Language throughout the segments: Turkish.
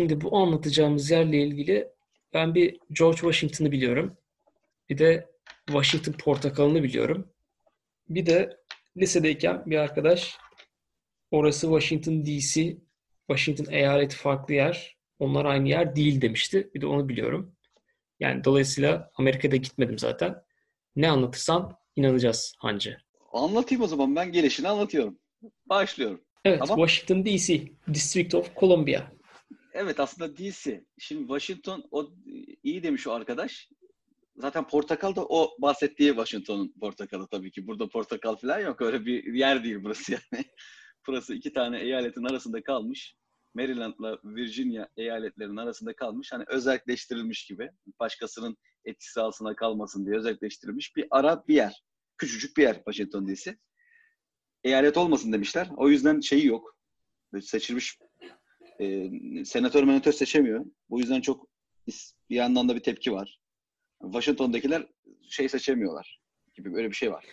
Şimdi bu anlatacağımız yerle ilgili ben bir George Washington'ı biliyorum. Bir de Washington portakalını biliyorum. Bir de lisedeyken bir arkadaş orası Washington DC, Washington eyaleti farklı yer. Onlar aynı yer değil demişti. Bir de onu biliyorum. Yani dolayısıyla Amerika'da gitmedim zaten. Ne anlatırsan inanacağız Hancı. Anlatayım o zaman. Ben gelişini anlatıyorum. Başlıyorum. Evet, Tamam. Washington DC, District of Columbia. Evet aslında DC. Şimdi Washington o iyi demiş o arkadaş. Zaten portakal da o bahsettiği Washington'un portakalı tabii ki. Burada portakal falan yok. Öyle bir yer değil burası yani. burası iki tane eyaletin arasında kalmış. Maryland'la Virginia eyaletlerinin arasında kalmış. Hani özelleştirilmiş gibi. Başkasının etkisi altına kalmasın diye özelleştirilmiş bir ara bir yer. Küçücük bir yer Washington DC. Eyalet olmasın demişler. O yüzden şeyi yok. Böyle seçilmiş e, senatör menatör seçemiyor. Bu yüzden çok bir yandan da bir tepki var. Washington'dakiler şey seçemiyorlar gibi böyle bir şey var.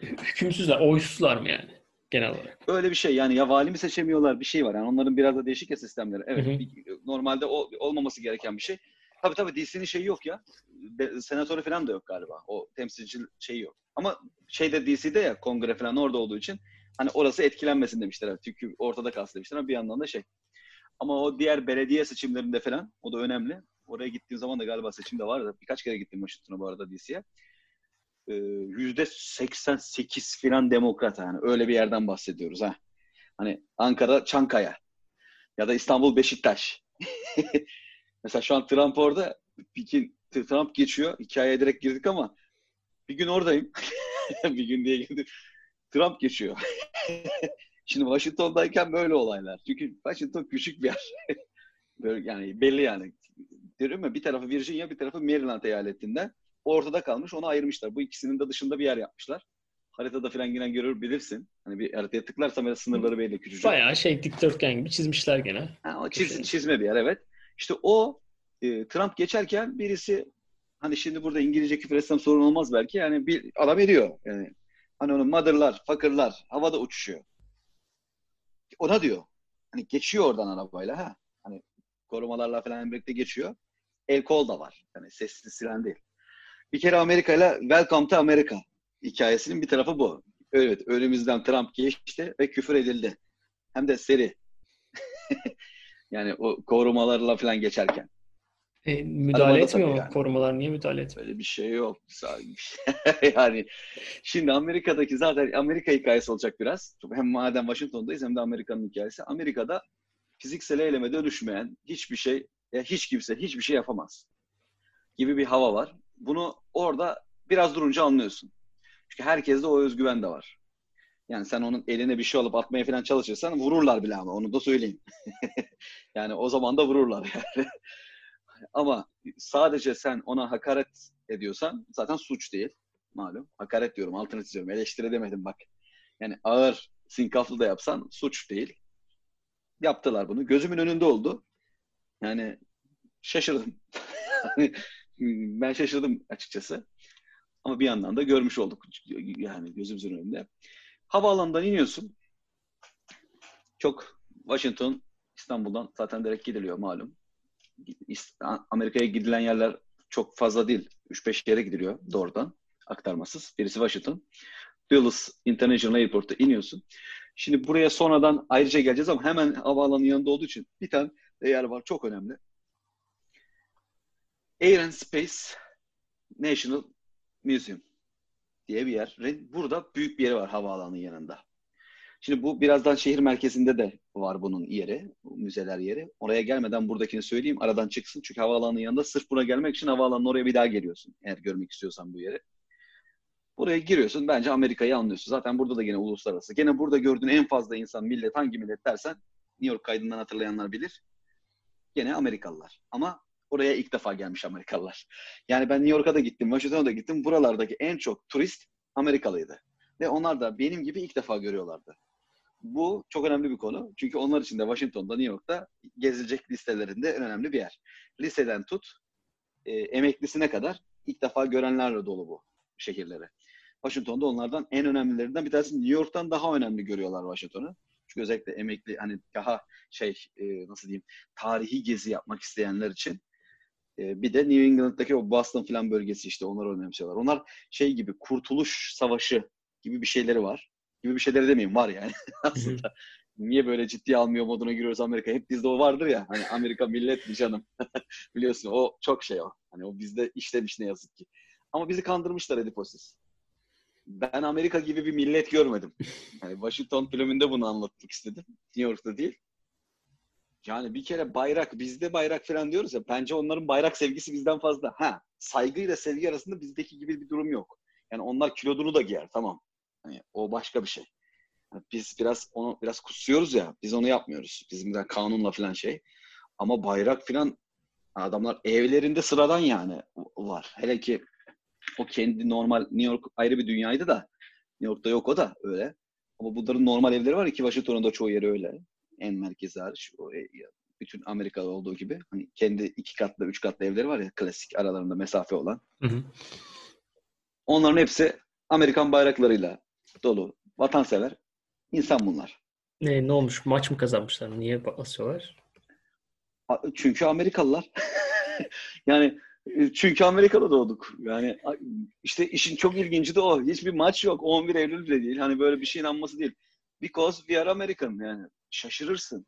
Hükümsüzler, oysuzlar mı yani genel olarak? Öyle bir şey yani ya vali mi seçemiyorlar bir şey var. Yani onların biraz da değişik ya sistemleri. Evet Hı hı. bir- normalde o olmaması gereken bir şey. Tabii tabii DC'nin şeyi yok ya. De, senatörü falan da yok galiba. O temsilci şeyi yok. Ama şeyde DC'de ya kongre falan orada olduğu için hani orası etkilenmesin demişler. Çünkü ortada kalsın demişler ama bir yandan da şey. Ama o diğer belediye seçimlerinde falan o da önemli. Oraya gittiğim zaman da galiba seçim de vardı. Birkaç kere gittim Washington'a bu arada DC'ye. Ee, Yüzde 88 falan demokrat yani. Öyle bir yerden bahsediyoruz ha. Hani Ankara Çankaya ya da İstanbul Beşiktaş. Mesela şu an Trump orada. Bir gün Trump geçiyor. Hikayeye direkt girdik ama bir gün oradayım. bir gün diye girdim. Trump geçiyor. Şimdi Washington'dayken böyle olaylar. Çünkü Washington küçük bir yer. böyle yani belli yani. Diyorum ya bir tarafı Virginia, bir tarafı Maryland eyaletinden. Ortada kalmış. Onu ayırmışlar. Bu ikisinin de dışında bir yer yapmışlar. Haritada falan yine görür bilirsin. Hani bir haritaya tıklarsam ya sınırları belli küçücük. Bayağı şey dikdörtgen gibi çizmişler gene. Ha, o çiz, çizme bir yer evet. İşte o e, Trump geçerken birisi hani şimdi burada İngilizce küfür etsem sorun olmaz belki. Yani bir adam ediyor. Yani hani onun mother'lar, fakırlar havada uçuşuyor. Ona diyor. Hani geçiyor oradan arabayla ha. Hani korumalarla falan birlikte geçiyor. El kol da var. Yani sessiz silen değil. Bir kere Amerika ile Welcome to America hikayesinin bir tarafı bu. Evet, önümüzden Trump geçti ve küfür edildi. Hem de seri. yani o korumalarla falan geçerken. E, müdahale Arabada etmiyor mu? yani. Korumalar niye müdahale etmiyor? Böyle bir şey yok. yani şimdi Amerika'daki zaten Amerika hikayesi olacak biraz. Hem madem Washington'dayız hem de Amerika'nın hikayesi. Amerika'da fiziksel eyleme dönüşmeyen hiçbir şey, ya hiç kimse hiçbir şey yapamaz gibi bir hava var. Bunu orada biraz durunca anlıyorsun. Çünkü herkeste o özgüven de var. Yani sen onun eline bir şey alıp atmaya falan çalışırsan vururlar bile ama onu da söyleyeyim. yani o zaman da vururlar yani. Ama sadece sen ona hakaret ediyorsan zaten suç değil. Malum. Hakaret diyorum, altını çiziyorum. Eleştiri demedim bak. Yani ağır, sinkaflı da yapsan suç değil. Yaptılar bunu. Gözümün önünde oldu. Yani şaşırdım. ben şaşırdım açıkçası. Ama bir yandan da görmüş olduk. Yani gözümüzün önünde. Havaalanından iniyorsun. Çok Washington, İstanbul'dan zaten direkt gidiliyor malum. Amerika'ya gidilen yerler çok fazla değil. 3-5 yere gidiliyor doğrudan aktarmasız. Birisi Washington. Dulles International Airport'a iniyorsun. Şimdi buraya sonradan ayrıca geleceğiz ama hemen havaalanının yanında olduğu için bir tane yer var çok önemli. Air and Space National Museum diye bir yer. Burada büyük bir yeri var havaalanının yanında. Şimdi bu birazdan şehir merkezinde de var bunun yeri, müzeler yeri. Oraya gelmeden buradakini söyleyeyim, aradan çıksın. Çünkü havaalanının yanında sırf buna gelmek için havaalanının oraya bir daha geliyorsun. Eğer görmek istiyorsan bu yeri. Buraya giriyorsun, bence Amerika'yı anlıyorsun. Zaten burada da gene uluslararası. Gene burada gördüğün en fazla insan, millet, hangi millet dersen, New York kaydından hatırlayanlar bilir. Gene Amerikalılar. Ama oraya ilk defa gelmiş Amerikalılar. Yani ben New York'a da gittim, Washington'a da gittim. Buralardaki en çok turist Amerikalıydı. Ve onlar da benim gibi ilk defa görüyorlardı. Bu çok önemli bir konu. Çünkü onlar için de Washington'da, New York'ta gezilecek listelerinde en önemli bir yer. Liseden tut, e, emeklisine kadar ilk defa görenlerle dolu bu şehirleri. Washington'da onlardan en önemlilerinden bir tanesi New York'tan daha önemli görüyorlar Washington'u. Çünkü özellikle emekli hani daha şey e, nasıl diyeyim tarihi gezi yapmak isteyenler için e, bir de New England'daki o Boston falan bölgesi işte onlar önemsiyorlar. Onlar şey gibi Kurtuluş Savaşı gibi bir şeyleri var. Gibi bir şeyleri demeyeyim var yani aslında. Niye böyle ciddiye almıyor moduna giriyoruz Amerika? Hep bizde o vardır ya. Hani Amerika millet mi canım? Biliyorsun o çok şey o. Hani o bizde işlemiş ne yazık ki. Ama bizi kandırmışlar Ediposis. Ben Amerika gibi bir millet görmedim. Yani Washington filminde bunu anlatmak istedim. New York'ta değil. Yani bir kere bayrak, bizde bayrak falan diyoruz ya. Bence onların bayrak sevgisi bizden fazla. Ha, saygıyla sevgi arasında bizdeki gibi bir durum yok. Yani onlar kilodunu da giyer tamam. Hani o başka bir şey. Yani biz biraz onu biraz kusuyoruz ya. Biz onu yapmıyoruz. Bizim de kanunla falan şey. Ama bayrak falan adamlar evlerinde sıradan yani var. Hele ki o kendi normal New York ayrı bir dünyaydı da New York'ta yok o da öyle. Ama bunların normal evleri var ki Washington'un da çoğu yeri öyle. En merkezi hariç. O, e, bütün Amerika'da olduğu gibi. Hani kendi iki katlı, üç katlı evleri var ya klasik aralarında mesafe olan. Hı hı. Onların hepsi Amerikan bayraklarıyla dolu. Vatansever insan bunlar. Ne, ne olmuş? Maç mı kazanmışlar? Niye asıyorlar? Çünkü Amerikalılar. yani e, çünkü Amerika'da doğduk. Yani işte işin çok ilginci de o. Hiçbir maç yok. 11 Eylül bile değil. Hani böyle bir şeyin anması değil. Because we are American yani. Şaşırırsın.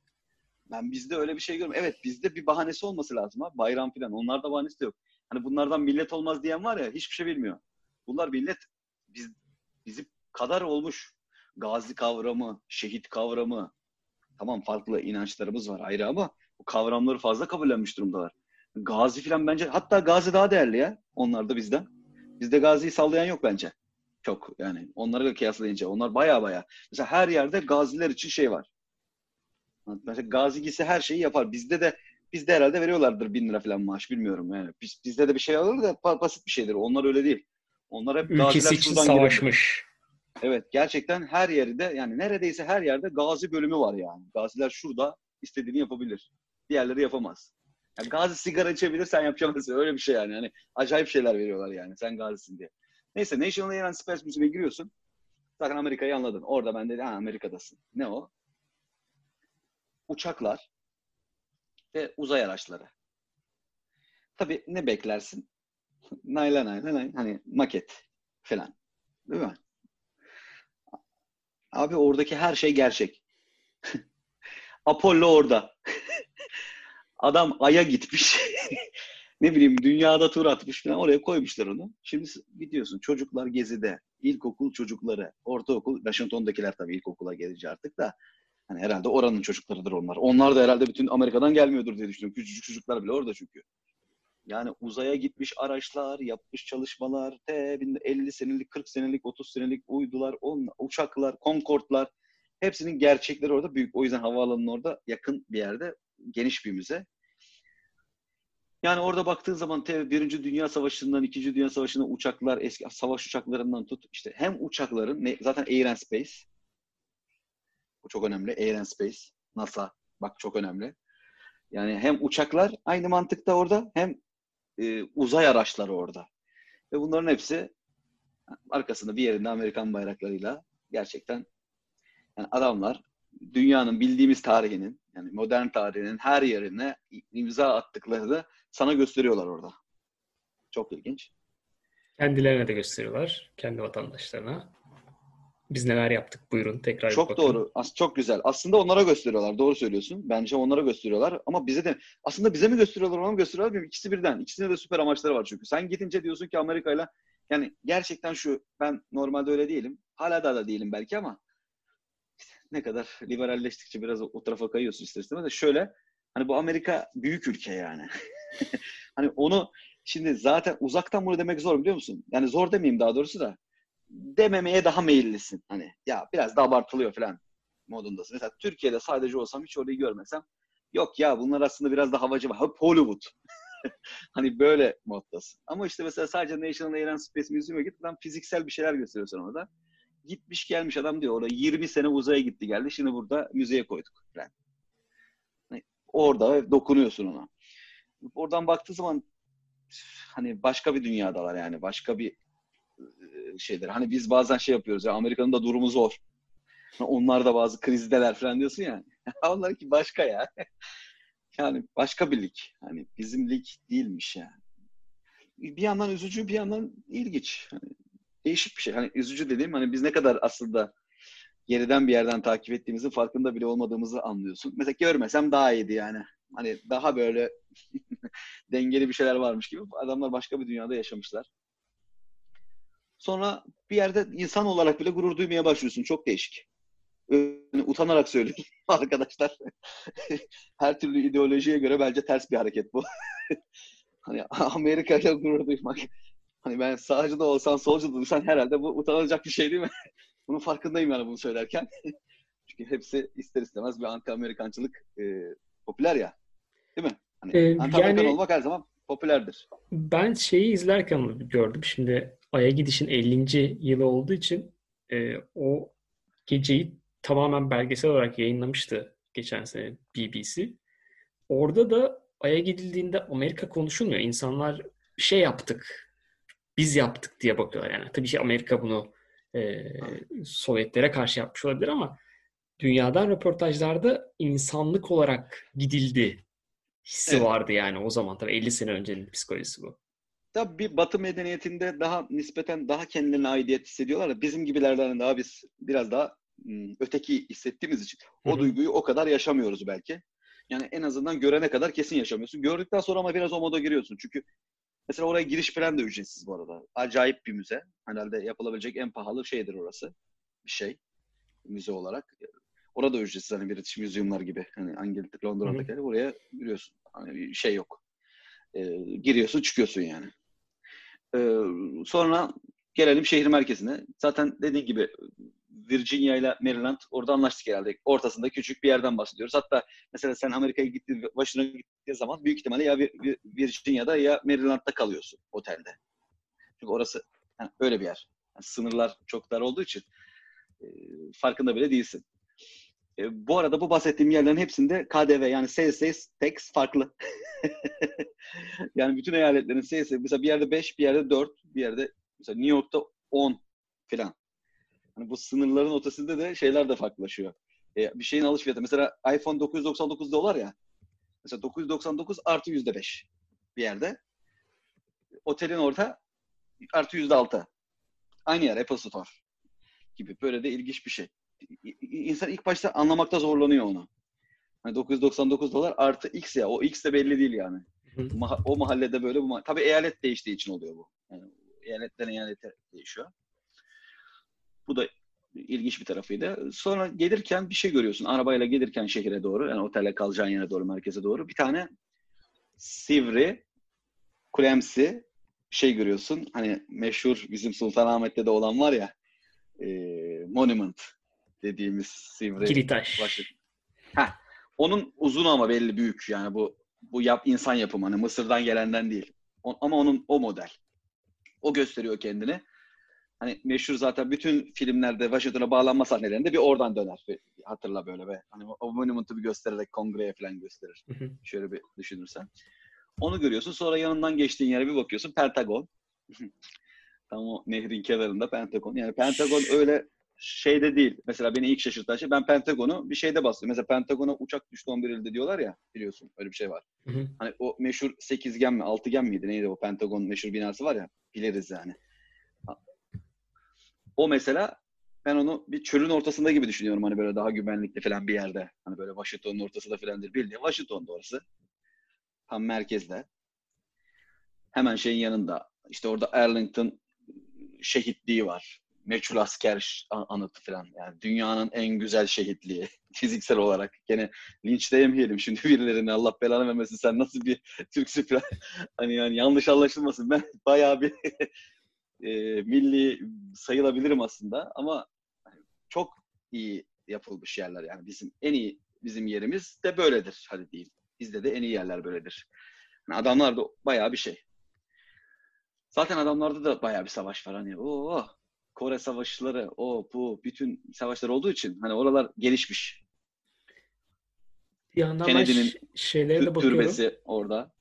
Ben bizde öyle bir şey görmüyorum. Evet bizde bir bahanesi olması lazım ha. Bayram falan. Onlarda bahanesi de yok. Hani bunlardan millet olmaz diyen var ya hiçbir şey bilmiyor. Bunlar millet biz, bizi kadar olmuş. Gazi kavramı, şehit kavramı. Tamam farklı inançlarımız var ayrı ama bu kavramları fazla kabullenmiş durumdalar. Gazi falan bence hatta Gazi daha değerli ya onlar da bizden. Bizde Gazi'yi sallayan yok bence. Çok yani onlara kıyaslayınca onlar baya baya. Mesela her yerde gaziler için şey var. Mesela gazi gitse her şeyi yapar. Bizde de bizde herhalde veriyorlardır bin lira falan maaş bilmiyorum yani. Biz, bizde de bir şey alır da basit bir şeydir. Onlar öyle değil. Onlar hep Ülkesi için savaşmış. Evet gerçekten her yerde yani neredeyse her yerde gazi bölümü var yani. Gaziler şurada istediğini yapabilir. Diğerleri yapamaz. Yani gazi sigara içebilir sen yapamazsın. Öyle bir şey yani. yani. Acayip şeyler veriyorlar yani. Sen gazisin diye. Neyse National Air and Space Museum'e giriyorsun. Zaten Amerika'yı anladın. Orada ben ha Amerika'dasın. Ne o? Uçaklar ve uzay araçları. Tabii ne beklersin? Nayla nayla nay. Hani maket falan. Değil mi? Abi oradaki her şey gerçek. Apollo orada. Adam Ay'a gitmiş. ne bileyim dünyada tur atmış falan oraya koymuşlar onu. Şimdi gidiyorsun çocuklar gezide, ilkokul çocukları, ortaokul, Washington'dakiler tabii ilkokula gelince artık da hani herhalde oranın çocuklarıdır onlar. Onlar da herhalde bütün Amerika'dan gelmiyordur diye düşünüyorum. Küçücük çocuklar bile orada çünkü. Yani uzaya gitmiş araçlar, yapmış çalışmalar, te 50 senelik, 40 senelik, 30 senelik uydular, on, uçaklar, Concorde'lar hepsinin gerçekleri orada büyük. O yüzden havaalanının orada yakın bir yerde geniş bir müze. Yani orada baktığın zaman tabii Birinci Dünya Savaşı'ndan, İkinci Dünya Savaşı'ndan uçaklar, eski savaş uçaklarından tut. işte hem uçakların, zaten Air and Space. Bu çok önemli. Air and Space. NASA. Bak çok önemli. Yani hem uçaklar aynı mantıkta orada hem e, uzay araçları orada. Ve bunların hepsi arkasında bir yerinde Amerikan bayraklarıyla gerçekten yani adamlar dünyanın bildiğimiz tarihinin yani modern tarihinin her yerine imza attıklarını sana gösteriyorlar orada. Çok ilginç. Kendilerine de gösteriyorlar. Kendi vatandaşlarına. Biz neler yaptık buyurun tekrar Çok bakın. doğru. As çok güzel. Aslında onlara gösteriyorlar. Doğru söylüyorsun. Bence onlara gösteriyorlar. Ama bize de aslında bize mi gösteriyorlar ona mı gösteriyorlar bilmiyorum. İkisi birden. İkisinde de süper amaçları var çünkü. Sen gidince diyorsun ki Amerika'yla yani gerçekten şu ben normalde öyle değilim. Hala da da değilim belki ama ne kadar liberalleştikçe biraz o, o tarafa kayıyorsun ister istemez de şöyle hani bu Amerika büyük ülke yani. hani onu şimdi zaten uzaktan bunu demek zor biliyor musun? Yani zor demeyeyim daha doğrusu da dememeye daha meyillisin. Hani ya biraz da abartılıyor falan modundasın. Mesela Türkiye'de sadece olsam hiç orayı görmesem yok ya bunlar aslında biraz da havacı var. Hep Hollywood. hani böyle moddasın. Ama işte mesela sadece National Air Space Museum'a git. Adam fiziksel bir şeyler gösteriyor sana orada gitmiş gelmiş adam diyor orada 20 sene uzaya gitti geldi. Şimdi burada müzeye koyduk. Hani orada dokunuyorsun ona. Oradan baktığı zaman hani başka bir dünyadalar yani başka bir şeyler. Hani biz bazen şey yapıyoruz ya Amerika'nın da durumu zor. Onlar da bazı krizdeler falan diyorsun ya. Onlarınki başka ya. yani başka bir lig. Hani bizim lig değilmiş yani. Bir yandan üzücü bir yandan ilginç. Hani değişik bir şey. Hani üzücü dediğim hani biz ne kadar aslında geriden bir yerden takip ettiğimizin farkında bile olmadığımızı anlıyorsun. Mesela görmesem daha iyiydi yani. Hani daha böyle dengeli bir şeyler varmış gibi. Adamlar başka bir dünyada yaşamışlar. Sonra bir yerde insan olarak bile gurur duymaya başlıyorsun. Çok değişik. Yani utanarak söylüyorum arkadaşlar. Her türlü ideolojiye göre bence ters bir hareket bu. hani Amerika ile gurur duymak. Hani ben sağcı da olsan solcu da olsan herhalde bu utanılacak bir şey değil mi? Bunun farkındayım yani bunu söylerken. Çünkü hepsi ister istemez bir anti-Amerikancılık e, popüler ya. Değil mi? Hani ee, anti-Amerikan yani, olmak her zaman popülerdir. Ben şeyi izlerken gördüm. Şimdi Ay'a gidişin 50. yılı olduğu için e, o geceyi tamamen belgesel olarak yayınlamıştı geçen sene BBC. Orada da Ay'a gidildiğinde Amerika konuşulmuyor. İnsanlar bir şey yaptık, biz yaptık diye bakıyorlar. Yani tabii ki Amerika bunu e, Sovyetlere karşı yapmış olabilir ama dünyadan röportajlarda insanlık olarak gidildi hissi evet. vardı yani o zaman. Tabii 50 sene öncenin psikolojisi bu. Tabii bir Batı medeniyetinde daha nispeten daha kendilerine aidiyet hissediyorlar da bizim gibilerden daha biz biraz daha öteki hissettiğimiz için o Hı-hı. duyguyu o kadar yaşamıyoruz belki. Yani en azından görene kadar kesin yaşamıyorsun. Gördükten sonra ama biraz o moda giriyorsun. Çünkü mesela oraya giriş falan da ücretsiz bu arada. Acayip bir müze. Herhalde yapılabilecek en pahalı şeydir orası. Bir şey. Müze olarak. Orada ücretsiz hani British Museum'lar gibi. Hani Angleterre, Londra'daki oraya giriyorsun. Hani şey yok. Ee, giriyorsun çıkıyorsun yani. Ee, sonra gelelim şehir merkezine. Zaten dediğin gibi Virginia ile Maryland orada anlaştık herhalde. Ortasında küçük bir yerden bahsediyoruz. Hatta mesela sen Amerika'ya gittiğin, başına gittiğin zaman büyük ihtimalle ya Virginia'da ya Maryland'da kalıyorsun otelde. Çünkü orası yani öyle bir yer. Yani sınırlar çok dar olduğu için e, farkında bile değilsin. E, bu arada bu bahsettiğim yerlerin hepsinde KDV yani sales tax farklı. yani bütün eyaletlerin sales mesela bir yerde 5, bir yerde 4, bir yerde mesela New York'ta 10 falan. Hani bu sınırların ötesinde de şeyler de farklılaşıyor. E, bir şeyin alış fiyatı. Mesela iPhone 999 dolar ya. Mesela 999 artı yüzde beş bir yerde. Otelin orta artı yüzde altı. Aynı yer Apple Store gibi. Böyle de ilginç bir şey. İnsan ilk başta anlamakta zorlanıyor onu. Hani 999 dolar artı X ya. O X de belli değil yani. o mahallede böyle bu Tabii eyalet değiştiği için oluyor bu. Yani eyaletten eyalete değişiyor. Bu da ilginç bir tarafıydı. Sonra gelirken bir şey görüyorsun. Arabayla gelirken şehire doğru, yani otele kalacağın yere doğru, merkeze doğru bir tane sivri, kulemsi şey görüyorsun. Hani meşhur bizim Sultanahmet'te de olan var ya e, monument dediğimiz sivri. Kilitaş. Başı. Heh, onun uzun ama belli büyük yani bu bu yap insan yapımı hani Mısır'dan gelenden değil. O, ama onun o model. O gösteriyor kendini hani meşhur zaten bütün filmlerde Washington'a bağlanma sahnelerinde bir oradan döner. Bir hatırla böyle be. Hani o monument'u bir göstererek kongreye falan gösterir. Şöyle bir düşünürsen. Onu görüyorsun. Sonra yanından geçtiğin yere bir bakıyorsun. Pentagon. Tam o nehrin kenarında Pentagon. Yani Pentagon öyle şeyde değil. Mesela beni ilk şaşırtan şey ben Pentagon'u bir şeyde bastım. Mesela Pentagon'a uçak düştü 11 ilde diyorlar ya biliyorsun öyle bir şey var. Hı hı. Hani o meşhur sekizgen mi altıgen miydi neydi o Pentagon meşhur binası var ya biliriz yani. O mesela ben onu bir çölün ortasında gibi düşünüyorum hani böyle daha güvenlikli falan bir yerde. Hani böyle Washington'un ortasında falandır. Bildiğin Washington'da orası. Tam merkezde. Hemen şeyin yanında. İşte orada Arlington şehitliği var. Meçhul asker anıtı falan. Yani dünyanın en güzel şehitliği fiziksel olarak. Gene linç yemeyelim şimdi birilerine Allah belanı vermesin sen nasıl bir Türksün falan. hani yani yanlış anlaşılmasın ben bayağı bir e, milli sayılabilirim aslında ama çok iyi yapılmış yerler yani bizim en iyi bizim yerimiz de böyledir hadi diyeyim. Bizde de en iyi yerler böyledir. Yani adamlar da bayağı bir şey. Zaten adamlarda da bayağı bir savaş var hani. Oo, Kore savaşları, o bu bütün savaşlar olduğu için hani oralar gelişmiş. Bir yandan Kennedy'nin şeylere de bakıyorum. türbesi orada.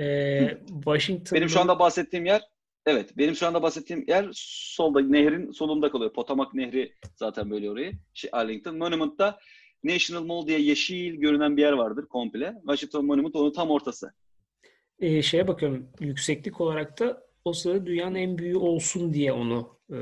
Ee, Washington Benim şu anda bahsettiğim yer Evet, benim şu anda bahsettiğim yer solda, nehrin solunda kalıyor. Potomac Nehri zaten böyle orayı. Şey, Arlington. Monument'ta National Mall diye yeşil görünen bir yer vardır komple. Washington Monument onun tam ortası. Ee, şeye bakıyorum, yükseklik olarak da o sırada dünyanın en büyüğü olsun diye onu e,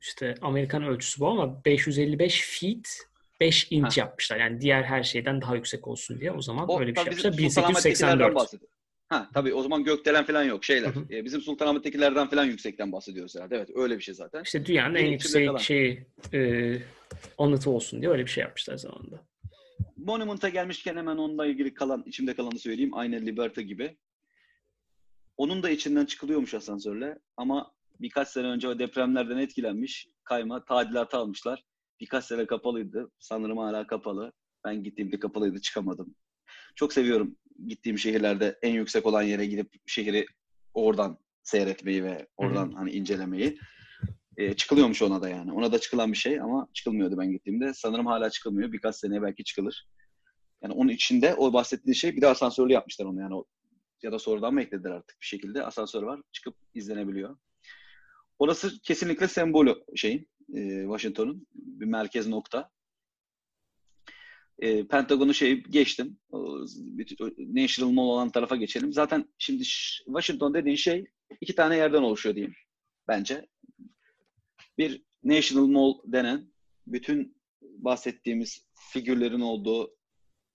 işte Amerikan ölçüsü bu ama 555 feet 5 inç Ha. yapmışlar. Yani diğer her şeyden daha yüksek olsun diye o zaman O öyle bir şey yapmışlar. bizim Sultanahmet'tekilerden 1884. bahsediyor. Ha tabii o zaman gökdelen falan yok şeyler. Hı hı. Ee, bizim Sultanahmet'tekilerden falan yüksekten bahsediyoruz herhalde. Evet öyle bir şey zaten. İşte dünyanın en yüksek şeyi e, anıtı olsun diye öyle bir şey yapmışlar zamanında. Monument'a gelmişken hemen onunla ilgili kalan, içimde kalanı söyleyeyim. Aynı Liberta gibi. Onun da içinden çıkılıyormuş asansörle ama birkaç sene önce o depremlerden etkilenmiş. Kayma, tadilata almışlar. Birkaç sene kapalıydı. Sanırım hala kapalı. Ben gittiğimde kapalıydı, çıkamadım. Çok seviyorum gittiğim şehirlerde en yüksek olan yere gidip şehri oradan seyretmeyi ve oradan hani incelemeyi. Ee, çıkılıyormuş ona da yani. Ona da çıkılan bir şey ama çıkılmıyordu ben gittiğimde. Sanırım hala çıkılmıyor. Birkaç seneye belki çıkılır. Yani onun içinde o bahsettiği şey bir de asansörlü yapmışlar onu yani. O, ya da sonradan mı eklediler artık bir şekilde. Asansör var. Çıkıp izlenebiliyor. Orası kesinlikle sembolü şeyin e, Washington'un bir merkez nokta. E, Pentagon'u şey geçtim. O, National Mall olan tarafa geçelim. Zaten şimdi Washington dediğin şey iki tane yerden oluşuyor diyeyim. Bence. Bir National Mall denen bütün bahsettiğimiz figürlerin olduğu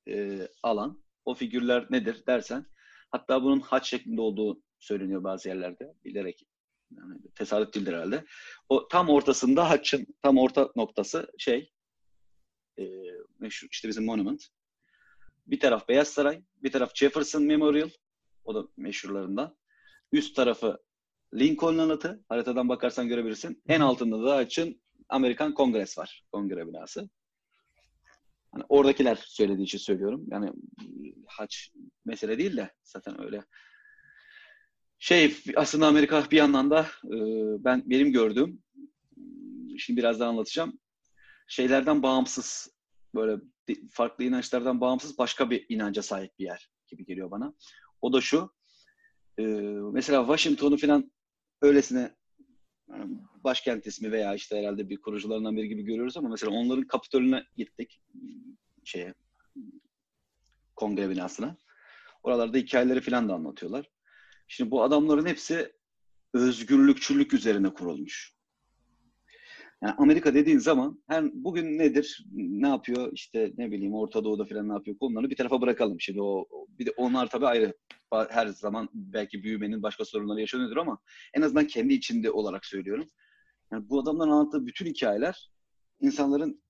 e, alan. O figürler nedir dersen hatta bunun haç şeklinde olduğu söyleniyor bazı yerlerde bilerek yani tesadüf değildir herhalde. O tam ortasında haçın tam orta noktası şey e, meşhur işte bizim monument. Bir taraf Beyaz Saray, bir taraf Jefferson Memorial. O da meşhurlarından. Üst tarafı Lincoln anıtı. Haritadan bakarsan görebilirsin. En altında da açın Amerikan Kongres var. Kongre binası. Hani oradakiler söylediği için söylüyorum. Yani haç mesele değil de zaten öyle. Şey aslında Amerika bir yandan da e, ben benim gördüğüm şimdi birazdan anlatacağım. Şeylerden bağımsız böyle farklı inançlardan bağımsız başka bir inanca sahip bir yer gibi geliyor bana. O da şu. e, mesela Washington'u falan öylesine başkent ismi veya işte herhalde bir kurucularından biri gibi görüyoruz ama mesela onların Kapitolü'ne gittik şeye kongre binasına. Oralarda hikayeleri falan da anlatıyorlar. Şimdi bu adamların hepsi özgürlükçülük üzerine kurulmuş. Yani Amerika dediğin zaman her bugün nedir, ne yapıyor işte ne bileyim Orta Doğu'da falan ne yapıyor konularını bir tarafa bırakalım. Şimdi o- bir de onlar tabii ayrı her zaman belki büyümenin başka sorunları yaşanıyordur ama en azından kendi içinde olarak söylüyorum. Yani bu adamların anlattığı bütün hikayeler insanların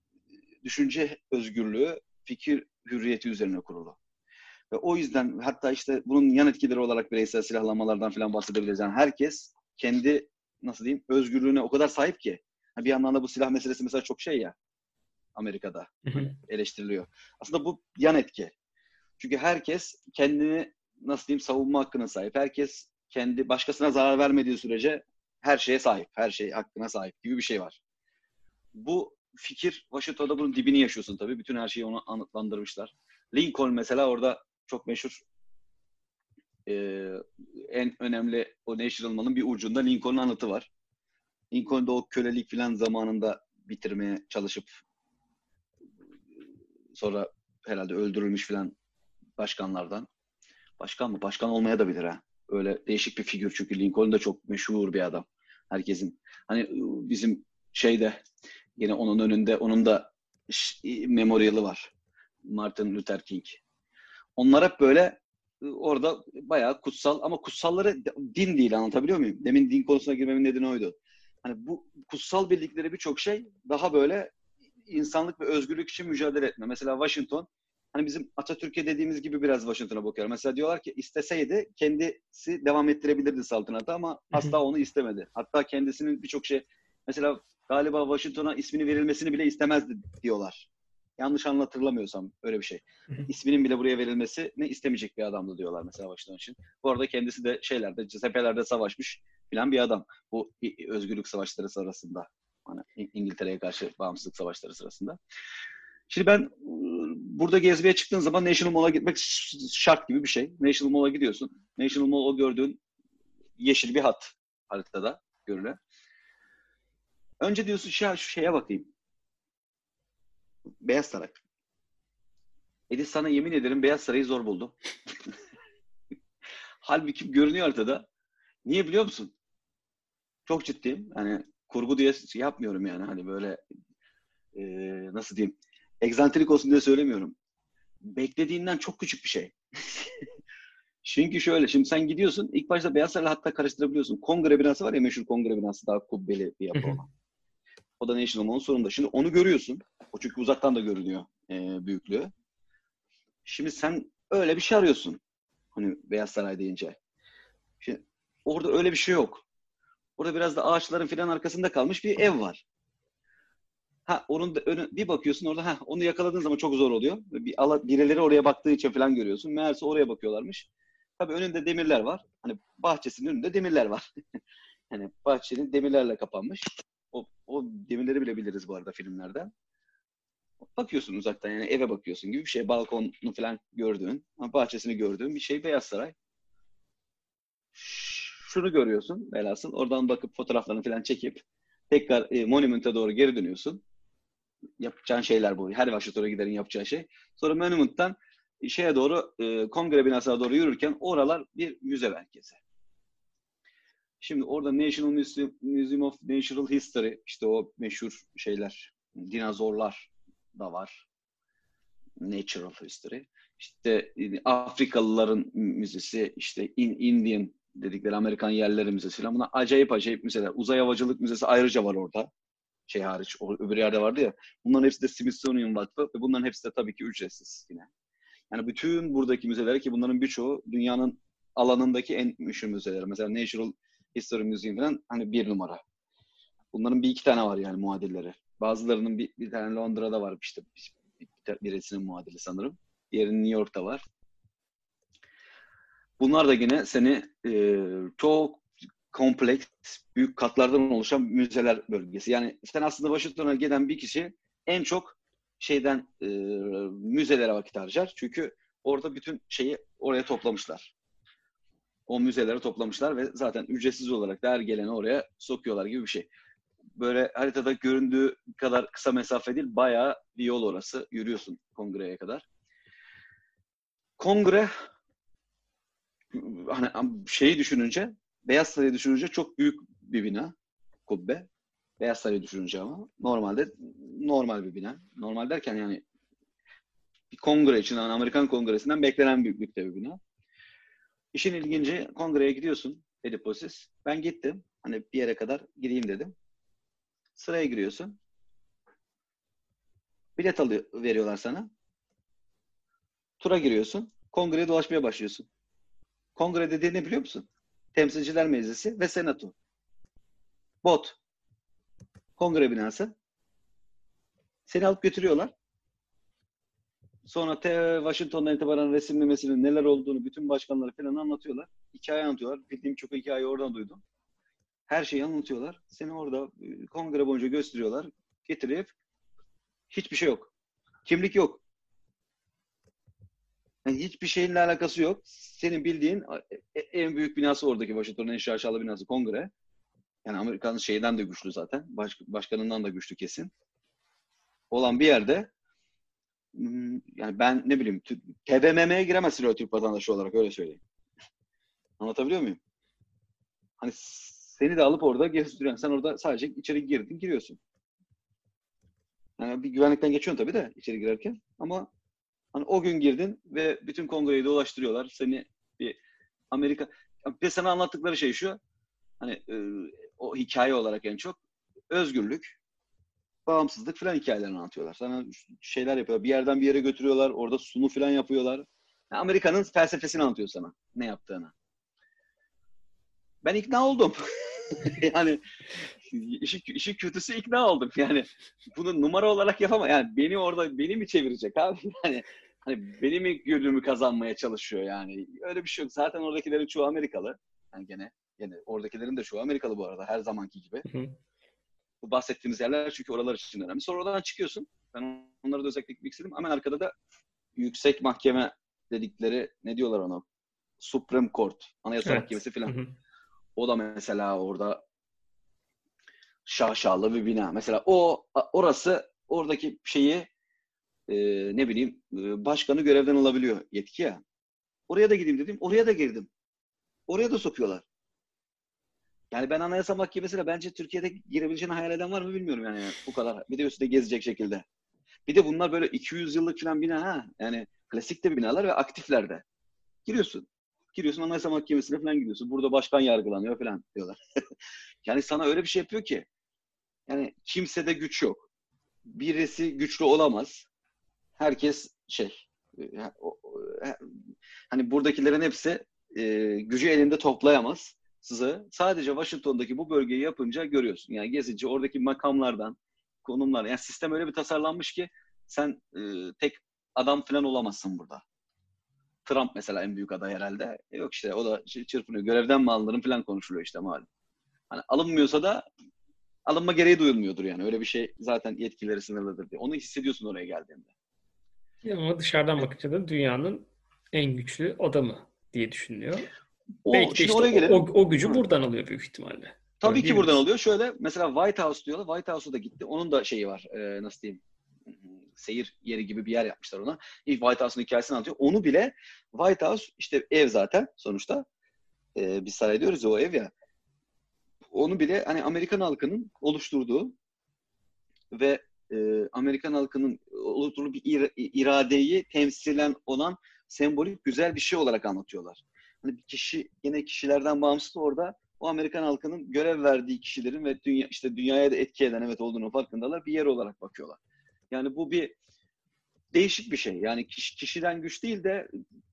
düşünce özgürlüğü, fikir hürriyeti üzerine kurulu. Ve o yüzden hatta işte bunun yan etkileri olarak bireysel silahlanmalardan falan bahsedebiliriz. Yani herkes kendi nasıl diyeyim özgürlüğüne o kadar sahip ki. Bir yandan da bu silah meselesi mesela çok şey ya Amerika'da eleştiriliyor. Aslında bu yan etki. Çünkü herkes kendini nasıl diyeyim savunma hakkına sahip. Herkes kendi başkasına zarar vermediği sürece her şeye sahip. Her şey hakkına sahip gibi bir şey var. Bu fikir Washington'da bunun dibini yaşıyorsun tabii. Bütün her şeyi ona anıtlandırmışlar. Lincoln mesela orada çok meşhur Ee, en önemli o National Mall'ın bir ucunda Lincoln'un anıtı var. Lincoln'da o kölelik falan zamanında bitirmeye çalışıp sonra herhalde öldürülmüş falan başkanlardan. Başkan mı? Başkan olmaya da bilir ha. Öyle değişik bir figür çünkü Lincoln da çok meşhur bir adam. Herkesin. Hani bizim şeyde yine onun önünde onun da memorialı var. Martin Luther King. Onlar hep böyle e, orada bayağı kutsal ama kutsalları din değil anlatabiliyor muyum? Demin din konusuna girmemin nedeni oydu. Hani bu kutsal bildikleri birçok şey daha böyle insanlık ve özgürlük için mücadele etme. Mesela Washington hani bizim Atatürk'e dediğimiz gibi biraz Washington'a bakıyorum. Mesela diyorlar ki isteseydi kendisi devam ettirebilirdi saltanatı ama asla onu istemedi. Hatta kendisinin birçok şey mesela galiba Washington'a ismini verilmesini bile istemezdi diyorlar. Yanlış anlatırlamıyorsam öyle bir şey. İsminin bile buraya verilmesini istemeyecek bir adamdı diyorlar mesela Washington için. Bu arada kendisi de şeylerde, cephelerde savaşmış filan bir adam. Bu özgürlük savaşları sırasında. Hani İngiltere'ye karşı bağımsızlık savaşları sırasında. Şimdi ben burada gezmeye çıktığın zaman National Mall'a gitmek şart gibi bir şey. National Mall'a gidiyorsun. National Mall o gördüğün yeşil bir hat. haritada görülen. Önce diyorsun şu, şu şeye bakayım. Beyaz Saray. Edis sana yemin ederim Beyaz Saray'ı zor buldu. Halbuki görünüyor haritada. Niye biliyor musun? Çok ciddiyim. Hani kurgu diye şey yapmıyorum yani. Hani böyle e, nasıl diyeyim egzantrik olsun diye söylemiyorum. Beklediğinden çok küçük bir şey. Çünkü şöyle, şimdi sen gidiyorsun, ilk başta Beyaz Saray'la hatta karıştırabiliyorsun. Kongre binası var ya, meşhur kongre binası, daha kubbeli bir yapı olan. O da National Mall'un sonunda. Şimdi onu görüyorsun. O çünkü uzaktan da görünüyor e, büyüklüğü. Şimdi sen öyle bir şey arıyorsun. Hani Beyaz Saray deyince. Şimdi orada öyle bir şey yok. Orada biraz da ağaçların filan arkasında kalmış bir ev var. Ha onun da önü, bir bakıyorsun orada ha onu yakaladığın zaman çok zor oluyor. Bir ala, birileri oraya baktığı için falan görüyorsun. Meğerse oraya bakıyorlarmış. Tabii önünde demirler var. Hani bahçesinin önünde demirler var. hani bahçenin demirlerle kapanmış. O, o demirleri bile biliriz bu arada filmlerden. Bakıyorsun uzaktan yani eve bakıyorsun gibi bir şey. Balkonu falan gördüğün, bahçesini gördüğün bir şey Beyaz Saray. Şunu görüyorsun velhasıl. Oradan bakıp fotoğraflarını falan çekip tekrar e, Monument'a doğru geri dönüyorsun. Yapacağın şeyler bu. Her Washington'a giderin yapacağı şey. Sonra Monument'tan şeye doğru, e, kongre binasına doğru yürürken oralar bir müze merkezi. Şimdi orada National Museum, Museum of Natural History, işte o meşhur şeyler, dinozorlar da var. Natural History. İşte e, Afrikalıların müzesi, işte In Indian dedikleri Amerikan yerleri müzesi falan. Bunlar acayip acayip müzeler. Uzay Havacılık Müzesi ayrıca var orada. Şey hariç, o öbür yerde vardı ya. Bunların hepsi de Smithsonian Vakfı ve bunların hepsi de tabii ki ücretsiz yine. Yani bütün buradaki müzeler ki bunların birçoğu dünyanın alanındaki en meşhur müzeler. Mesela Natural History Museum falan hani bir numara. Bunların bir iki tane var yani muadilleri. Bazılarının bir, bir tane Londra'da var işte birisinin muadili sanırım. Diğerinin New York'ta var. Bunlar da yine seni e, çok kompleks, büyük katlardan oluşan müzeler bölgesi. Yani sen aslında Washington'a giden bir kişi en çok şeyden e, müzelere vakit harcar. Çünkü orada bütün şeyi oraya toplamışlar. O müzelere toplamışlar ve zaten ücretsiz olarak her geleni oraya sokuyorlar gibi bir şey. Böyle haritada göründüğü kadar kısa mesafe değil, bayağı bir yol orası. Yürüyorsun kongreye kadar. Kongre hani şeyi düşününce, Beyaz Saray'ı düşününce çok büyük bir bina, kubbe. Beyaz Saray'ı düşününce ama normalde normal bir bina. Normal derken yani bir kongre için, yani Amerikan kongresinden beklenen büyüklükte bir bina. İşin ilginci kongreye gidiyorsun Ediposis. Ben gittim. Hani bir yere kadar gideyim dedim. Sıraya giriyorsun. Bilet alıyor, veriyorlar sana. Tura giriyorsun. Kongreye dolaşmaya başlıyorsun. Kongre dediği ne biliyor musun? Temsilciler Meclisi ve Senato. Bot. Kongre binası. Seni alıp götürüyorlar. Sonra te Washington'dan itibaren resimlemesinin neler olduğunu bütün başkanları falan anlatıyorlar. Hikaye anlatıyorlar. Bildiğim çok hikaye oradan duydum. Her şeyi anlatıyorlar. Seni orada e, kongre boyunca gösteriyorlar. Getirip hiçbir şey yok. Kimlik yok. Yani hiçbir şeyinle alakası yok. Senin bildiğin e, en büyük binası oradaki Washington'un en şaşalı binası kongre. Yani Amerika'nın şeyden de güçlü zaten. Baş, başkanından da güçlü kesin. Olan bir yerde hmm, yani ben ne bileyim TBMM'ye giremezsin o Türk vatandaşı olarak öyle söyleyeyim. Anlatabiliyor muyum? Hani seni de alıp orada gezdiriyor. Sen orada sadece içeri girdin, giriyorsun. Yani bir güvenlikten geçiyorsun tabii de içeri girerken. Ama hani o gün girdin ve bütün kongreyi dolaştırıyorlar. Seni bir Amerika... Ve sana anlattıkları şey şu. Hani e, o hikaye olarak en çok özgürlük, bağımsızlık falan hikayelerini anlatıyorlar. Sana şeyler yapıyorlar. Bir yerden bir yere götürüyorlar. Orada sunu falan yapıyorlar. Yani Amerika'nın felsefesini anlatıyor sana. Ne yaptığını. Ben ikna oldum. yani işi, işi kötüsü ikna oldum. Yani bunu numara olarak yapamam. Yani beni orada beni mi çevirecek abi? Yani hani beni mi gönlümü kazanmaya çalışıyor yani. Öyle bir şey yok. Zaten oradakilerin çoğu Amerikalı. Yani gene yani oradakilerin de çoğu Amerikalı bu arada her zamanki gibi. Hı. Bu bahsettiğimiz yerler çünkü oralar için önemli. Sonra oradan çıkıyorsun. Ben onları da özellikle gitmek istedim. Hemen arkada da yüksek mahkeme dedikleri ne diyorlar ona? Supreme Court. Anayasa evet. Mahkemesi falan. Hı hı. O da mesela orada şaşalı bir bina. Mesela o orası oradaki şeyi e, ne bileyim e, başkanı görevden alabiliyor yetki ya. Oraya da gideyim dedim. Oraya da girdim. Oraya da sokuyorlar. Yani ben Anayasa Mahkemesi'ne bence Türkiye'de girebileceğini hayal eden var mı bilmiyorum yani bu kadar. Bir de üstüne gezecek şekilde. Bir de bunlar böyle 200 yıllık falan bina ha. Yani klasik de binalar ve aktifler de. Giriyorsun. Giriyorsun Anayasa Mahkemesi'ne falan gidiyorsun. Burada başkan yargılanıyor falan diyorlar. yani sana öyle bir şey yapıyor ki. Yani kimsede güç yok. Birisi güçlü olamaz. Herkes şey e, hani buradakilerin hepsi e, gücü elinde toplayamaz size. Sadece Washington'daki bu bölgeyi yapınca görüyorsun. Yani gezince oradaki makamlardan, konumlar. Yani sistem öyle bir tasarlanmış ki sen e, tek adam falan olamazsın burada. Trump mesela en büyük aday herhalde. E yok işte o da çırpınıyor. Görevden mi alınırım falan konuşuluyor işte malum. Hani alınmıyorsa da alınma gereği duyulmuyordur yani. Öyle bir şey zaten yetkileri sınırlıdır diye. Onu hissediyorsun oraya geldiğinde. Ama dışarıdan bakınca da dünyanın en güçlü adamı diye düşünülüyor. O, Belki de işte oraya gelelim. O, o gücü Hı. buradan alıyor büyük ihtimalle. Tabii Öyle ki buradan alıyor. Şöyle mesela White House diyorlar. White House'a da gitti. Onun da şeyi var. E, nasıl diyeyim? Seyir yeri gibi bir yer yapmışlar ona. İlk White House'un hikayesini anlatıyor. Onu bile White House işte ev zaten sonuçta. E, biz saray diyoruz ya o ev ya. Onu bile hani Amerikan halkının oluşturduğu ve e, Amerikan halkının oluşturduğu bir ir- iradeyi temsilen olan sembolik güzel bir şey olarak anlatıyorlar. Hani bir kişi yine kişilerden bağımsız orada o Amerikan halkının görev verdiği kişilerin ve dünya işte dünyaya da etki eden evet olduğunu farkındalar bir yer olarak bakıyorlar. Yani bu bir değişik bir şey. Yani kişi, kişiden güç değil de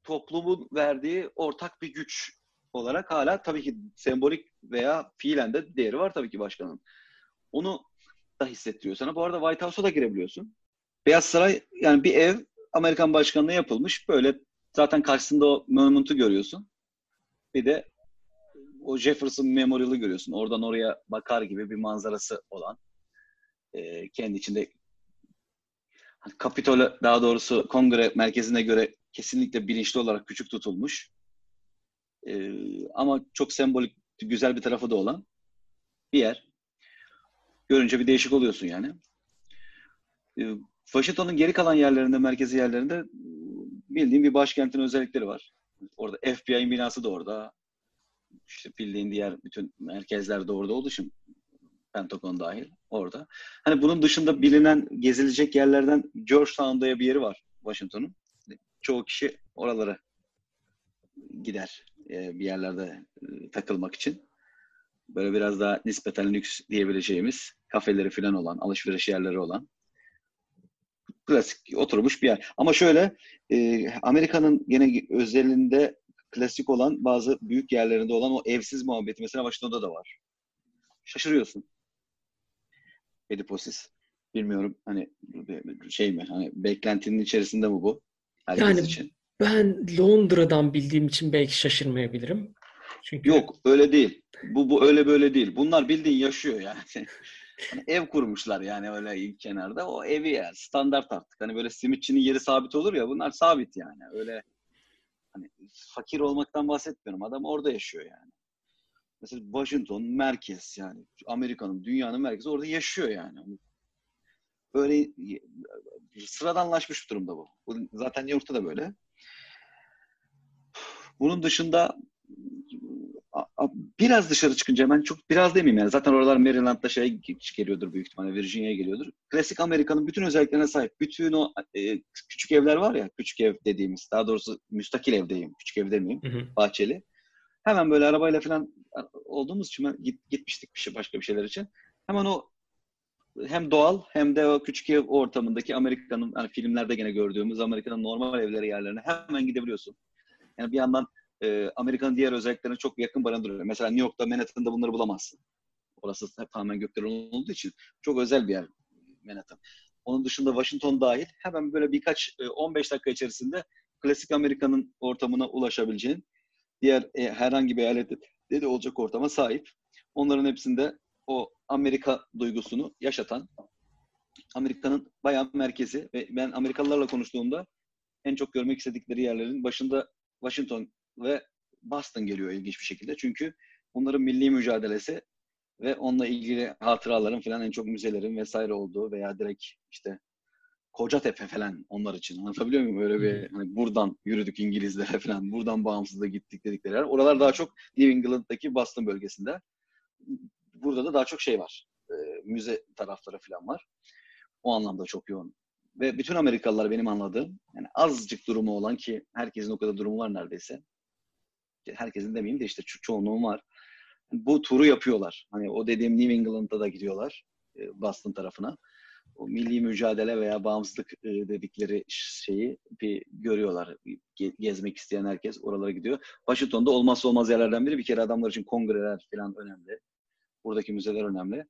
toplumun verdiği ortak bir güç olarak hala tabii ki sembolik veya fiilen de değeri var tabii ki başkanın. Onu da hissettiriyor sana. Bu arada White House'a da girebiliyorsun. Beyaz Saray yani bir ev Amerikan başkanlığı yapılmış. Böyle zaten karşısında o monument'u görüyorsun. Bir de o Jefferson Memorial'ı görüyorsun. Oradan oraya bakar gibi bir manzarası olan e, kendi içinde hani Kapitol daha doğrusu kongre merkezine göre kesinlikle bilinçli olarak küçük tutulmuş. E, ama çok sembolik, güzel bir tarafı da olan bir yer. Görünce bir değişik oluyorsun yani. E, Washington'un geri kalan yerlerinde, merkezi yerlerinde bildiğim bir başkentin özellikleri var. Orada FBI'nin binası da orada. İşte bildiğin diğer bütün merkezler de orada olduğu için Pentagon dahil orada. Hani bunun dışında bilinen gezilecek yerlerden Georgetown diye bir yeri var Washington'un. Çoğu kişi oralara gider e, bir yerlerde e, takılmak için. Böyle biraz daha nispeten lüks diyebileceğimiz kafeleri falan olan, alışveriş yerleri olan klasik oturmuş bir yer. Ama şöyle e, Amerika'nın gene özelinde klasik olan bazı büyük yerlerinde olan o evsiz muhabbeti mesela Washington'da da var. Şaşırıyorsun. Ediposis. Bilmiyorum hani şey mi hani beklentinin içerisinde mi bu? Herkes yani için. Ben Londra'dan bildiğim için belki şaşırmayabilirim. Çünkü Yok öyle değil. Bu bu öyle böyle değil. Bunlar bildiğin yaşıyor yani. hani ev kurmuşlar yani öyle kenarda. O evi yani standart artık. Hani böyle simitçinin yeri sabit olur ya bunlar sabit yani. Öyle hani fakir olmaktan bahsetmiyorum. Adam orada yaşıyor yani. Mesela Washington merkez yani Amerika'nın, dünyanın merkezi orada yaşıyor yani. Hani böyle sıradanlaşmış bir durumda bu. Zaten New York'ta da böyle. Bunun dışında biraz dışarı çıkınca hemen çok biraz demeyeyim yani zaten oralar Maryland'da şey geliyordur büyük ihtimalle Virginia'ya geliyordur. Klasik Amerika'nın bütün özelliklerine sahip. Bütün o e, küçük evler var ya küçük ev dediğimiz daha doğrusu müstakil evdeyim. Küçük ev demeyeyim. Hı hı. Bahçeli. Hemen böyle arabayla falan olduğumuz için git, gitmiştik bir şey, başka bir şeyler için. Hemen o hem doğal hem de o küçük ev ortamındaki Amerika'nın hani filmlerde gene gördüğümüz Amerika'nın normal evleri yerlerine hemen gidebiliyorsun. Yani bir yandan e, Amerika'nın diğer özelliklerine çok yakın barındırıyor. Mesela New York'ta, Manhattan'da bunları bulamazsın. Orası tamamen gökdelen olduğu için çok özel bir yer Manhattan. Onun dışında Washington dahil hemen böyle birkaç 15 dakika içerisinde klasik Amerika'nın ortamına ulaşabileceğin diğer e, herhangi bir eyalette de olacak ortama sahip. Onların hepsinde o Amerika duygusunu yaşatan Amerika'nın bayağı merkezi ve ben Amerikalılarla konuştuğumda en çok görmek istedikleri yerlerin başında Washington ve Boston geliyor ilginç bir şekilde. Çünkü onların milli mücadelesi ve onunla ilgili hatıraların falan en çok müzelerin vesaire olduğu veya direkt işte Kocatepe falan onlar için. Anlatabiliyor muyum? Böyle bir hani buradan yürüdük İngilizlere falan, buradan bağımsızlığa gittik dedikleri yer. Oralar daha çok New England'daki Boston bölgesinde. Burada da daha çok şey var. E, müze tarafları falan var. O anlamda çok yoğun. Ve bütün Amerikalılar benim anladığım, yani azıcık durumu olan ki herkesin o kadar durumu var neredeyse. Herkesin demeyeyim de işte ço- çoğunluğun var. Bu turu yapıyorlar. Hani o dediğim New England'da da gidiyorlar. e, Boston tarafına. O milli mücadele veya bağımsızlık e, dedikleri şeyi bir görüyorlar. Ge- gezmek isteyen herkes oralara gidiyor. Washington'da olmazsa olmaz yerlerden biri. Bir kere adamlar için kongreler falan önemli. Buradaki müzeler önemli.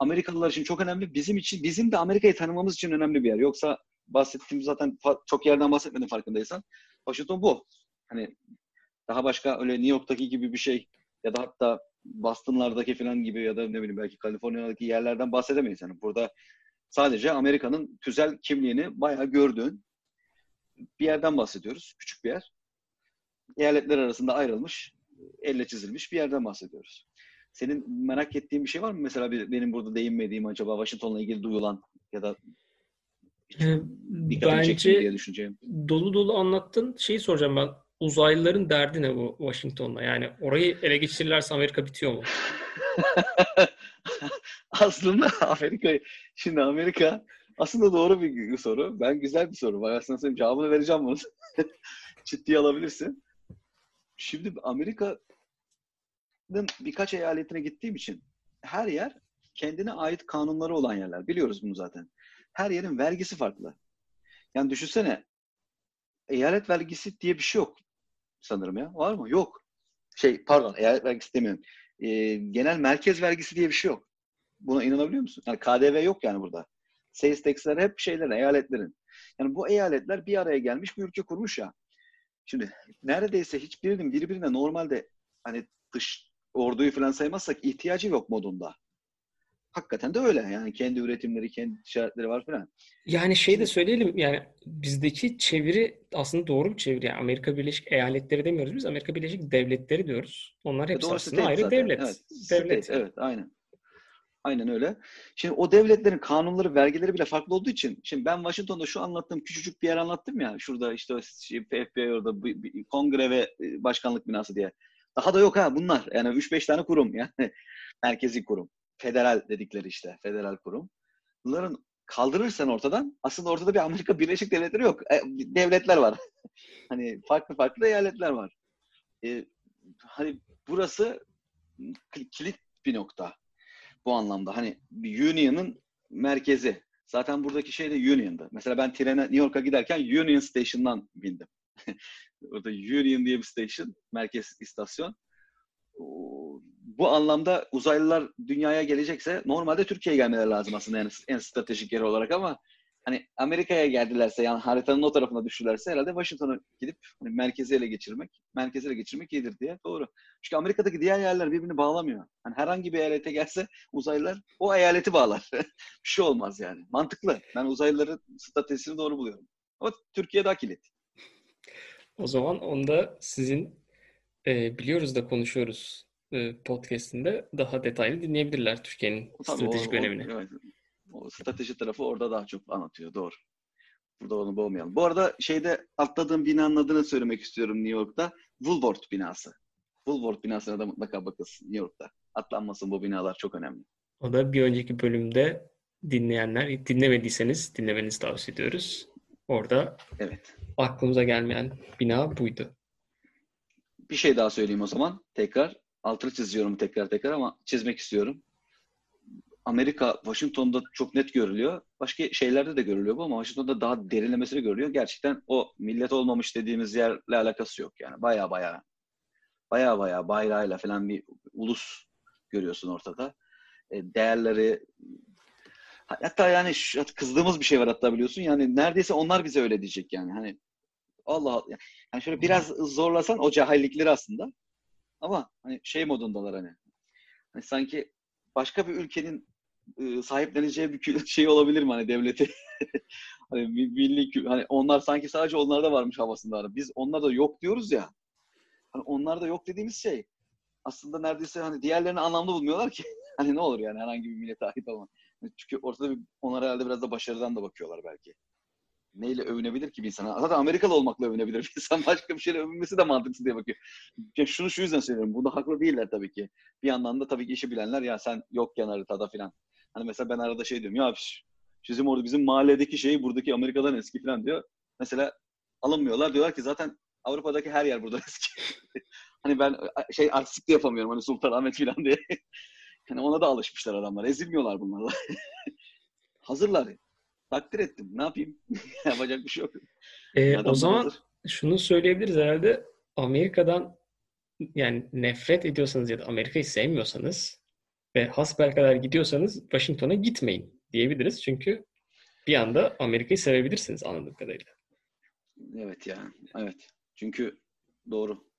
Amerikalılar için çok önemli. Bizim için, bizim de Amerika'yı tanımamız için önemli bir yer. Yoksa bahsettiğim zaten çok yerden bahsetmedim farkındaysan. Washington bu. Hani daha başka öyle New York'taki gibi bir şey ya da hatta Boston'lardaki falan gibi ya da ne bileyim belki Kaliforniya'daki yerlerden bahsedemeyiz. Yani burada sadece Amerika'nın tüzel kimliğini bayağı gördüğün bir yerden bahsediyoruz. Küçük bir yer. Eyaletler arasında ayrılmış, elle çizilmiş bir yerden bahsediyoruz. Senin merak ettiğin bir şey var mı? Mesela bir, benim burada değinmediğim acaba Washington'la ilgili duyulan ya da Ee, mi Bence diye düşüneceğim. dolu dolu anlattın. Şeyi soracağım ben. Uzaylıların derdi ne bu Washington'la? Yani orayı ele geçirirlerse Amerika bitiyor mu? aslında Amerika, şimdi Amerika aslında doğru bir soru. Ben güzel bir soru. Ben aslında senin cevabını vereceğim bunu. Ciddiye alabilirsin. Şimdi Amerika'nın birkaç eyaletine gittiğim için her yer kendine ait kanunları olan yerler. Biliyoruz bunu zaten. Her yerin vergisi farklı. Yani düşünsene eyalet vergisi diye bir şey yok sanırım ya. Var mı? Yok. Şey pardon eyalet vergisi demiyorum. Ee, genel merkez vergisi diye bir şey yok. Buna inanabiliyor musun? Yani KDV yok yani burada. Sales tax'ler hep şeylerin, eyaletlerin. Yani bu eyaletler bir araya gelmiş bir ülke kurmuş ya. Şimdi neredeyse hiçbirinin birbirine normalde hani dış orduyu falan saymazsak ihtiyacı yok modunda. Hakikaten de öyle. Yani kendi üretimleri, kendi ticaretleri var falan. Yani şey de söyleyelim yani bizdeki çeviri aslında doğru bir çeviri. Yani Amerika Birleşik Eyaletleri demiyoruz biz. Amerika Birleşik Devletleri diyoruz. Onlar hepsi Doğru aslında ayrı zaten. devlet. Evet, Devlet. state, evet, aynen. Aynen öyle. Şimdi o devletlerin kanunları, vergileri bile farklı olduğu için, şimdi ben Washington'da şu anlattığım küçücük bir yer anlattım ya, şurada işte şey, FBI orada, kongre ve e, başkanlık binası diye. Daha da yok ha bunlar. Yani 3-5 tane kurum yani. Merkezi kurum. Federal dedikleri işte, federal kurum. Bunların kaldırırsan ortadan, aslında ortada bir Amerika Birleşik Devletleri yok. E, devletler var. hani farklı farklı eyaletler var. E, hani burası kilit bir nokta bu anlamda. Hani Union'ın merkezi. Zaten buradaki şey de Union'da. Mesela ben trene New York'a giderken Union Station'dan bindim. Orada Union diye bir station, merkez istasyon. Bu anlamda uzaylılar dünyaya gelecekse normalde Türkiye'ye gelmeleri lazım aslında en, en stratejik yer olarak ama hani Amerika'ya geldilerse yani haritanın o tarafına düştülerse herhalde Washington'a gidip hani merkezi ele geçirmek, merkezi ele geçirmek iyidir diye. Doğru. Çünkü Amerika'daki diğer yerler birbirini bağlamıyor. Hani herhangi bir eyalete gelse uzaylılar o eyaleti bağlar. bir şey olmaz yani. Mantıklı. Ben uzaylıların stratejisini doğru buluyorum. Ama Türkiye daha kilit. O zaman onda sizin e, biliyoruz da konuşuyoruz e, podcast'inde daha detaylı dinleyebilirler Türkiye'nin O tabii stratejik o, o- önemini. evet. o strateji tarafı orada daha çok anlatıyor. Doğru. Burada onu boğmayalım. Bu arada şeyde atladığım binanın adını söylemek istiyorum New York'ta. Woolworth binası. Woolworth binasına da mutlaka bakılsın New York'ta. Atlanmasın bu binalar çok önemli. O da bir önceki bölümde dinleyenler, dinlemediyseniz dinlemenizi tavsiye ediyoruz. Orada Evet. aklımıza gelmeyen bina buydu. Bir şey daha söyleyeyim o zaman. Tekrar. Altını çiziyorum tekrar tekrar ama çizmek istiyorum. Amerika, Washington'da çok net görülüyor. Başka şeylerde de görülüyor bu ama Washington'da daha derinlemesine görülüyor. Gerçekten o millet olmamış dediğimiz yerle alakası yok yani. Baya baya baya baya bayrağıyla falan bir ulus görüyorsun ortada. E, değerleri hatta yani şu- kızdığımız bir şey var hatta biliyorsun. Yani neredeyse onlar bize öyle diyecek yani. Hani Allah Allah. Yani şöyle biraz zorlasan o cahillikleri aslında. Ama hani şey modundalar hani. Hani sanki başka bir ülkenin e, sahipleneceği bir şey olabilir mi hani devleti? hani mi- milli hani onlar sanki sadece onlarda varmış havasında. Biz onlar da yok diyoruz ya. Hani onlarda yok dediğimiz şey aslında neredeyse hani diğerlerini anlamlı bulmuyorlar ki. hani ne olur yani herhangi bir millete ait olma. Çünkü ortada bir, onlar herhalde biraz da başarıdan da bakıyorlar belki. Neyle övünebilir ki bir insan? Zaten Amerikalı olmakla övünebilir bir insan. Başka bir şeyle övünmesi de mantıksız diye bakıyor. Ya şunu şu yüzden söylüyorum. Burada haklı değiller tabii ki. Bir yandan da tabii ki işi bilenler ya sen yokken haritada filan. Hani mesela ben arada şey diyorum ya bizim orada bizim mahalledeki şey buradaki Amerika'dan eski filan diyor. Mesela alınmıyorlar. Diyorlar ki zaten Avrupa'daki her yer burada eski. hani ben şey artistik de yapamıyorum hani Sultanahmet filan diye. Hani ona da alışmışlar adamlar. Ezilmiyorlar bunlarla. Hazırlar. Takdir ettim. Ne yapayım? Yapacak bir şey yok. Ee, o zaman hazır. şunu söyleyebiliriz herhalde. Amerika'dan yani nefret ediyorsanız ya da Amerika'yı sevmiyorsanız ve hasbelkader gidiyorsanız Washington'a gitmeyin diyebiliriz. Çünkü bir anda Amerika'yı sevebilirsiniz anladığım kadarıyla. Evet ya. Evet. Çünkü doğru.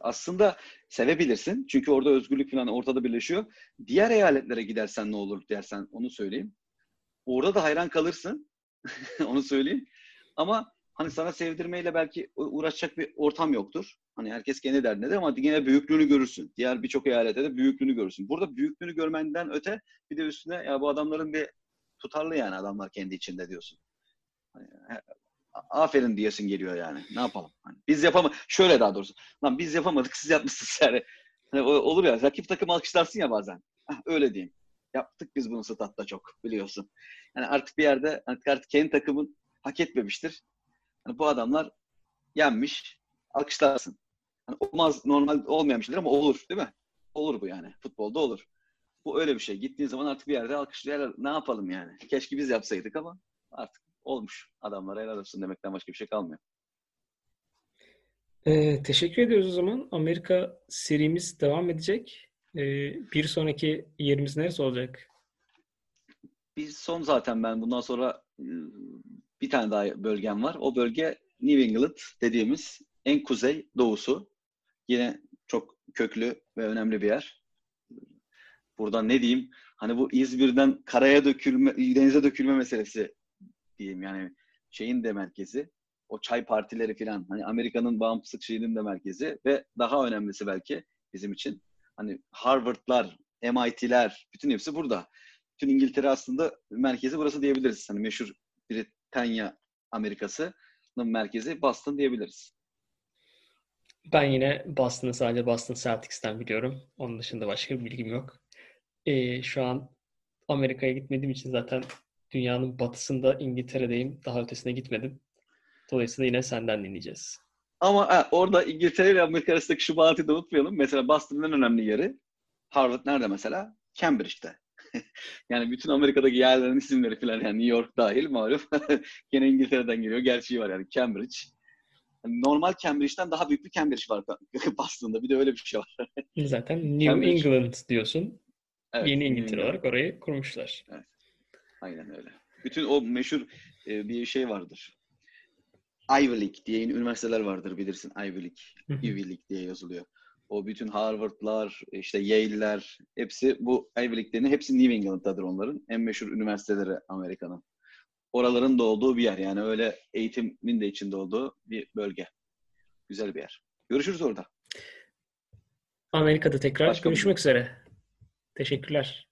Aslında sevebilirsin. Çünkü orada özgürlük falan ortada birleşiyor. Diğer eyaletlere gidersen ne olur dersen onu söyleyeyim. Orada da hayran kalırsın. onu söyleyeyim. Ama hani sana sevdirmeyle belki uğraşacak bir ortam yoktur. Hani herkes kendi derdindedir ama yine büyüklüğünü görürsün. Diğer birçok eyalette de büyüklüğünü görürsün. Burada büyüklüğünü görmenden öte bir de üstüne ya bu adamların bir tutarlı yani adamlar kendi içinde diyorsun. Hani, aferin diyesin geliyor yani. Ne yapalım? Hani biz yapamadık. Şöyle daha doğrusu. Lan biz yapamadık siz yapmışsınız yani. Hani olur ya rakip takım alkışlarsın ya bazen. Heh, öyle diyeyim. Yaptık biz bunu statta çok biliyorsun. Yani artık bir yerde artık kendi takımın hak etmemiştir. Yani bu adamlar yenmiş. Alkışlarsın. Yani olmaz normal olmayan şeydir ama olur değil mi? Olur bu yani. Futbolda olur. Bu öyle bir şey. Gittiğin zaman artık bir yerde alkışlayarak ne yapalım yani? Keşke biz yapsaydık ama artık olmuş. Adamlara helal olsun demekten başka bir şey kalmıyor. Ee, teşekkür ediyoruz o zaman. Amerika serimiz devam edecek. Ee, bir sonraki yerimiz neresi olacak? Bir son zaten ben bundan sonra ıı, bir tane daha bölgem var. O bölge New England dediğimiz en kuzey doğusu. Yine çok köklü ve önemli bir yer. Buradan ne diyeyim? Hani bu İzmir'den karaya dökülme, denize dökülme meselesi diyeyim yani şeyin de merkezi. O çay partileri falan. Hani Amerika'nın bağımsızlık şeyinin de merkezi ve daha önemlisi belki bizim için hani Harvard'lar, MIT'ler bütün hepsi burada. Bütün İngiltere aslında merkezi burası diyebiliriz. Hani meşhur Britanya Amerika'sının merkezi Boston diyebiliriz. Ben yine Boston'ı sadece Boston Celtics'ten biliyorum. Onun dışında başka bir bilgim yok. Ee, şu an Amerika'ya gitmediğim için zaten dünyanın batısında İngiltere'deyim. Daha ötesine gitmedim. Dolayısıyla yine senden dinleyeceğiz. Ama ha, orada İngiltere ile Amerika arasındaki şu bağıntıyı da unutmayalım. Mesela Boston'ın en önemli yeri Harvard nerede mesela? Cambridge'de. yani bütün Amerika'daki yerlerin isimleri falan yani New York dahil malum. Gene İngiltere'den geliyor. Gerçeği var yani Cambridge. Yani normal Cambridge'den daha büyük bir Cambridge var Boston'da. Bir de öyle bir şey var. Zaten New Cambridge. England diyorsun. Evet, Yeni İngiltere olarak orayı kurmuşlar. Evet. Aynen öyle. Bütün o meşhur e, bir şey vardır. Ivy League diye üniversiteler vardır bilirsin. Ivy League, Ivy League diye yazılıyor. O bütün Harvard'lar, işte Yale'ler hepsi bu Ivy League'lerin hepsi New England'dadır onların. En meşhur üniversiteleri Amerika'nın. Oraların da olduğu bir yer. Yani öyle eğitimin de içinde olduğu bir bölge. Güzel bir yer. Görüşürüz orada. Amerika'da tekrar Başka görüşmek üzere. Teşekkürler.